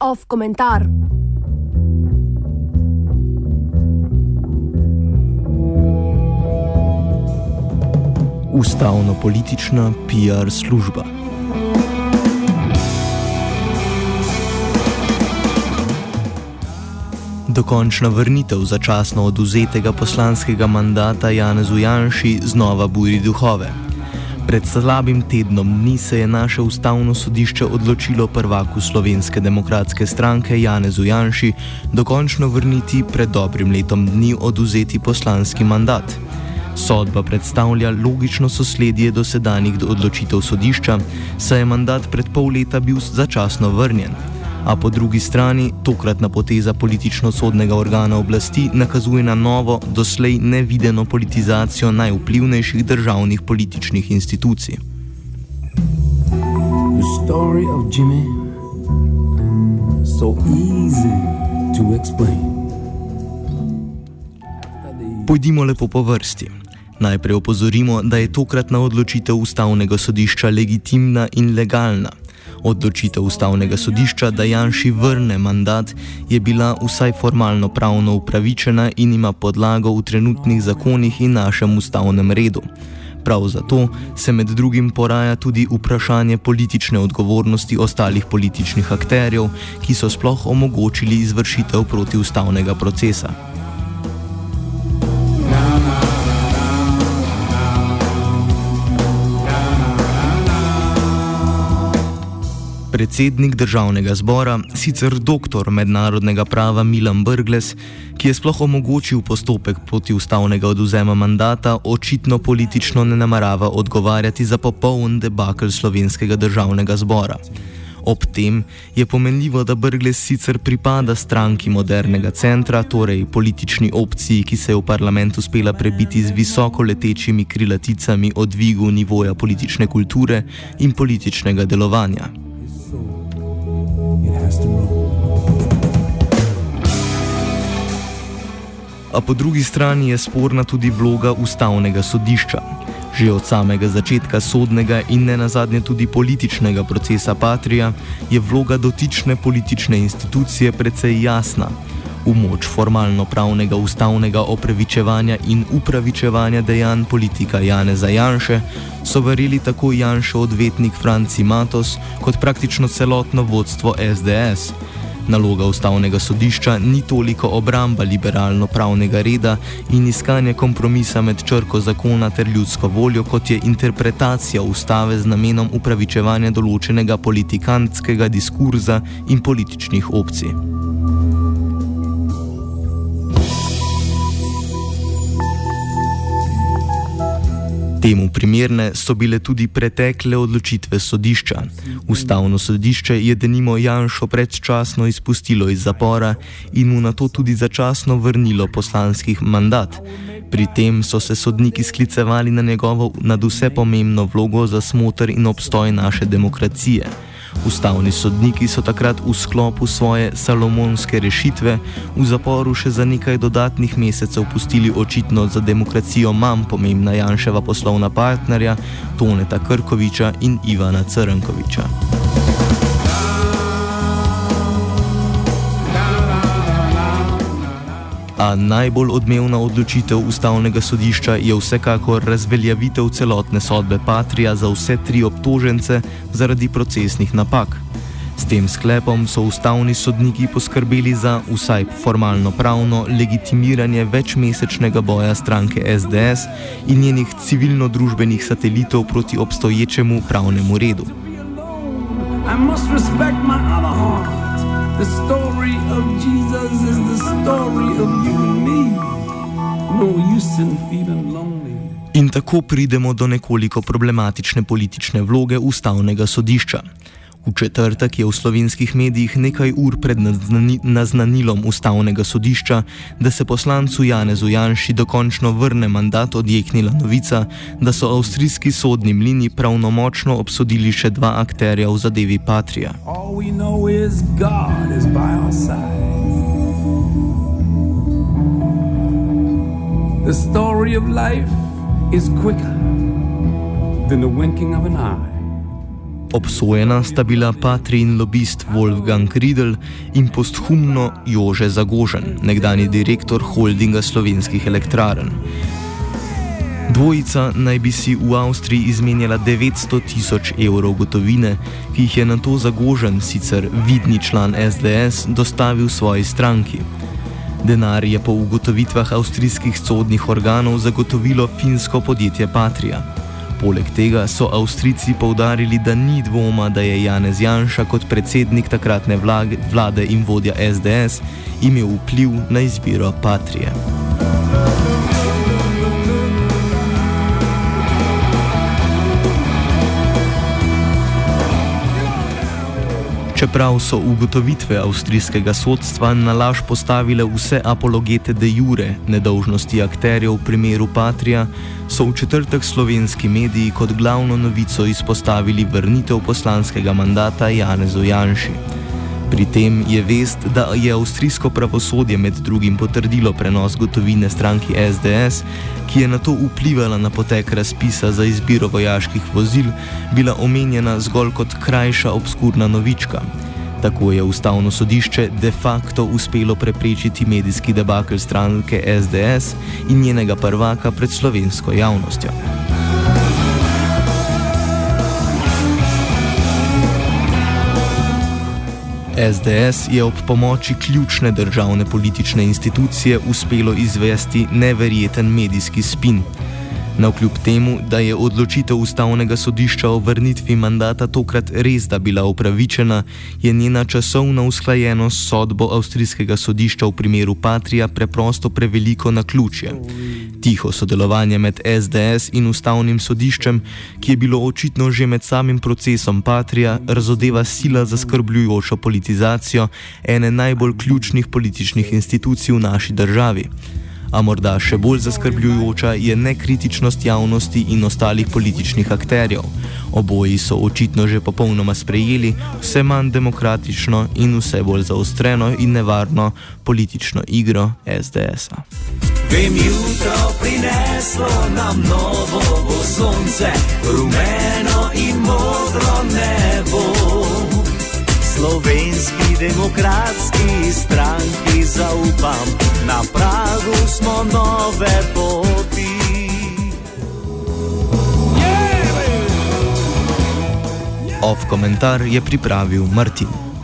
Off komentar. Ustavno-politična PR služba. Dokončna vrnitev začasno oduzetega poslanskega mandata Janezu Janši znova buri duhove. Pred slabim tednom dni se je naše ustavno sodišče odločilo prvaku Slovenske demokratske stranke Janezu Janši dokončno vrniti pred dobrim letom dni oduzeti poslanski mandat. Sodba predstavlja logično sosledje dosedanjih odločitev sodišča, saj je mandat pred pol leta bil začasno vrnjen. A po drugi strani, tokratna poteza politično-sodnega organa oblasti nakazuje na novo, doslej nevideno politizacijo najvplivnejših državnih političnih institucij. Pojdimo lepo po vrsti. Najprej opozorimo, da je tokratna odločitev ustavnega sodišča legitimna in legalna. Odločitev ustavnega sodišča, da Janši vrne mandat, je bila vsaj formalno pravno upravičena in ima podlago v trenutnih zakonih in našem ustavnem redu. Prav zato se med drugim poraja tudi vprašanje politične odgovornosti ostalih političnih akterjev, ki so sploh omogočili izvršitev protiustavnega procesa. Predsednik državnega zbora, sicer doktor mednarodnega prava Milan Brgles, ki je sploh omogočil postopek proti ustavnega oduzema mandata, očitno politično ne namerava odgovarjati za popoln debakl slovenskega državnega zbora. Ob tem je pomenljivo, da Brgles sicer pripada stranki modernega centra, torej politični opciji, ki se je v parlament uspela prebiti z visoko letečimi krilaticami o dvigu nivoja politične kulture in političnega delovanja. A po drugi strani je sporna tudi vloga ustavnega sodišča. Že od samega začetka sodnega in ne nazadnje tudi političnega procesa Patrija je vloga dotične politične institucije precej jasna. V moč formalno-pravnega ustavnega opravičevanja in upravičevanja dejanj politika Janeza Janše so verjeli tako Janšo odvetnik Franci Matos kot praktično celotno vodstvo SDS. Naloga ustavnega sodišča ni toliko obramba liberalno-pravnega reda in iskanje kompromisa med črko zakona ter ljudsko voljo, kot je interpretacija ustave z namenom upravičevanja določenega politikantskega diskurza in političnih opcij. Temu primerne so bile tudi pretekle odločitve sodišča. Ustavno sodišče je denimo Janšo predčasno izpustilo iz zapora in mu na to tudi začasno vrnilo poslanskih mandat. Pri tem so se sodniki sklicevali na njegovo nadvse pomembno vlogo za smotr in obstoj naše demokracije. Ustavni sodniki so takrat v sklopu svoje salomonske rešitve v zaporu še za nekaj dodatnih mesecev pustili očitno za demokracijo manj pomembna Janševa poslovna partnerja Toneta Krkoviča in Ivana Crnkoviča. A najbolj odmevna odločitev ustavnega sodišča je vsekakor razveljavitev celotne sodbe Patrija za vse tri obtožence zaradi procesnih napak. S tem sklepom so ustavni sodniki poskrbeli za vsaj formalno pravno legitimiranje večmesečnega boja stranke SDS in njenih civilno-družbenih satelitov proti obstoječemu pravnemu redu. I must respect my other heart. The story of Jesus is No use in feeling lonely. In tako pridemo do nekoliko problematične politične vloge ustavnega sodišča. V četrtek je v slovenskih medijih nekaj ur pred naznanilom ustavnega sodišča, da se poslancu Janezu Janši dokončno vrne mandat odjeknila novica, da so avstrijski sodni mlini pravnomočno obsodili še dva akterja v zadevi Patrija. The story of life is quicker than the winking of an eye. Obsojena sta bila patrijin lobist Wolfgang Riedel in posthumno Jože Zagožen, nekdani direktor holdinga slovenskih elektrarn. Dvojica naj bi si v Avstriji izmenjala 900 tisoč evrov gotovine, ki jih je na to Zagožen, sicer vidni član SDS, dostavil svoji stranki. Denar je po ugotovitvah avstrijskih sodnih organov zagotovilo finsko podjetje Patria. Poleg tega so Avstrijci povdarili, da ni dvoma, da je Janez Janša kot predsednik takratne vlade in vodja SDS imel vpliv na izbiro Patrije. Čeprav so ugotovitve avstrijskega sodstva na laž postavile vse apologete de jure nedolžnosti akterjev v primeru Patrija, so v četrtek slovenski mediji kot glavno novico izpostavili vrnitev poslanskega mandata Janezu Janši. Pri tem je vest, da je avstrijsko pravosodje med drugim potrdilo prenos gotovine stranki SDS, ki je na to vplivala na potek razpisa za izbiro vojaških vozil, bila omenjena zgolj kot krajša obskurna novička. Tako je ustavno sodišče de facto uspelo preprečiti medijski debakl stranke SDS in njenega prvaka pred slovensko javnostjo. SDS je ob pomoči ključne državne politične institucije uspelo izvesti neverjeten medijski spin. Navkljub temu, da je odločitev ustavnega sodišča o vrnitvi mandata tokrat res da bila upravičena, je njena časovna usklajenost sodbo avstrijskega sodišča v primeru Patrija preprosto preveliko na ključje. Tiho sodelovanje med SDS in ustavnim sodiščem, ki je bilo očitno že med samim procesom Patrija, razodeva sila zaskrbljujočo politizacijo ene najbolj ključnih političnih institucij v naši državi a morda še bolj zaskrbljujoča je nekritičnost javnosti in ostalih političnih akterjev. Oboji so očitno že popolnoma sprejeli vse manj demokratično in vse bolj zaostreno in nevarno politično igro SDS-a. Vem jutro prineslo nam novo sonce, rumeno in modro nebo. Slovenski demokratski stranki zaupam, na pragu smo nove poti. Ov komentar je pripravil Martin.